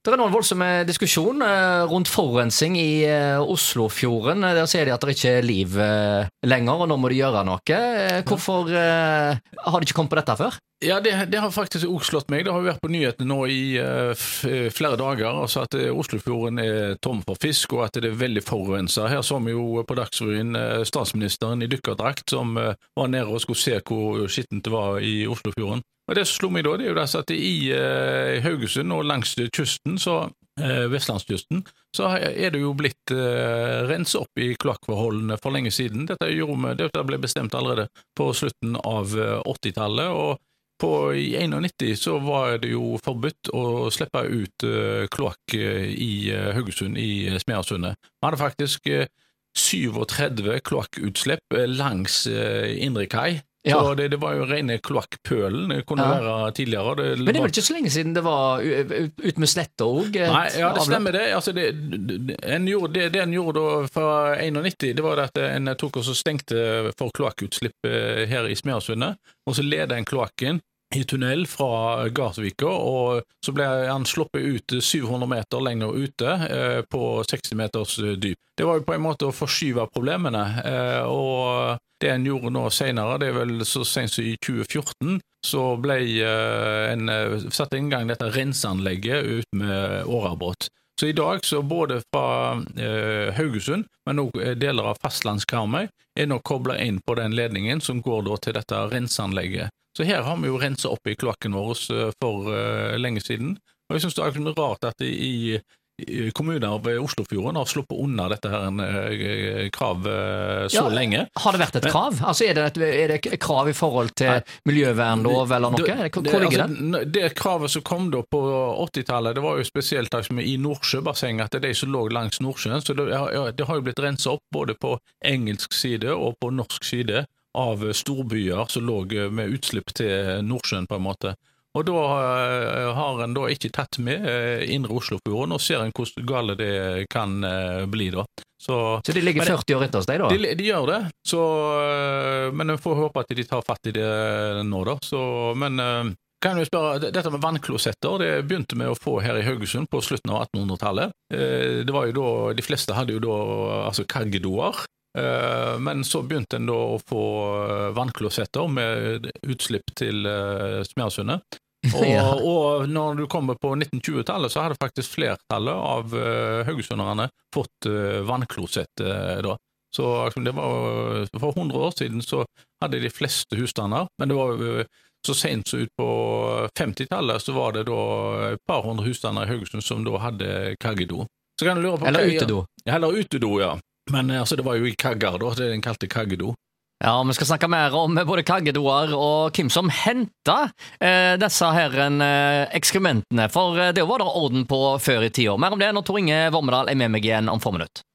Det er noen voldsomme diskusjon eh, rundt forurensning i eh, Oslofjorden. Der sier de at det ikke er liv eh, lenger, og nå må de gjøre noe. Hvorfor har de ikke kommet på dette før? Ja, det, det har faktisk òg slått meg. Det har jo vært på nyhetene nå i flere dager. altså At Oslofjorden er tom for fisk, og at det er veldig forurensa. Her så vi jo på Dagsrevyen statsministeren i dykkerdrakt som var nede og skulle se hvor skittent det var i Oslofjorden. Og Det som slo meg da, det er jo at i eh, Haugesund og langs kysten, så eh, vestlandskysten, så er det jo blitt eh, renset opp i kloakkforholdene for lenge siden. Dette, vi, dette ble bestemt allerede på slutten av eh, 80-tallet. og på, I 91 så var det jo forbudt å slippe ut uh, kloakk i uh, Haugesund, i uh, Smeasundet. Vi hadde faktisk uh, 37 kloakkutslipp langs uh, Indre kai. Ja. Så det, det var jo rene kloakkpølen. Det kunne Ja. være tidligere. Det, Men det er vel ikke så lenge siden det var ut med sletta òg? Nei, ja, det stemmer det. Altså, det, en gjorde, det, det en gjorde fra 91, det var det at en tok og stengte for kloakkutslipp eh, her i Smeasundet, og så leda en kloakken i tunnel fra Gardsvika, og så ble han sluppet ut 700 meter lenger ute, eh, på 60 meters dyp. Det var jo på en måte å forskyve problemene, eh, og det en gjorde nå senere, det er vel så sent som i 2014, så ble eh, en eh, satt i gang dette renseanlegget ut med årabrott. Så i dag, så både fra eh, Haugesund, men også deler av fastlandskarmøy, er nå kobla inn på den ledningen som går da til dette renseanlegget. Så her har vi jo rensa opp i kloakken vår eh, for eh, lenge siden. Og jeg syns det er rart at i kommuner ved Oslofjorden har sluppet unna dette her en, krav så Ja, lenge. Har det vært et krav? Altså Er det et, er det et krav i forhold til miljøvernlov eller noe? Det, Hvor det, ligger altså, det? det kravet som kom da på 80-tallet, det var jo spesielt liksom, i Nordsjøbassenget, at det er de som lå langs Nordsjøen. Så det, ja, det har jo blitt renset opp både på engelsk side og på norsk side av storbyer som lå med utslipp til Nordsjøen, på en måte. Og da eh, har en da ikke tatt med eh, indre Oslofjorden, og ser en hvor gale det kan eh, bli da. Så Så de ligger 40 år etter oss, de, da? de, de gjør det, så, men vi får håpe at de tar fatt i det nå, da. Så, men kan jeg spørre, Dette med vannklosetter det begynte vi å få her i Haugesund på slutten av 1800-tallet. Eh, Det var jo da, De fleste hadde jo da altså kaggedoer. Eh, Men så begynte en da å få øh, vannklosetter med utslipp til Smersundet. Og, Ja. og når du kommer på 1920-tallet, så hadde faktisk flertallet av haugesunderne fått vannklosett da. Så altså, det var, For 100 år siden så hadde de fleste husstander, men det var så sent som ut på 50-tallet så var det da et par hundre husstander i Haugesund som da hadde kaggedo. Eller utedo. Ja, eller utedo, ja. Men uh, altså, det var jo i kagger, da. Det den kalte kaggedo. Ja, vi skal snakke mer om både kaggedoer og hvem som henta eh, disse her eh, ekskrementene, for eh, det var det orden på før i tida. Mer om det når Tor Inge Vormedal er med meg igjen om få minutter.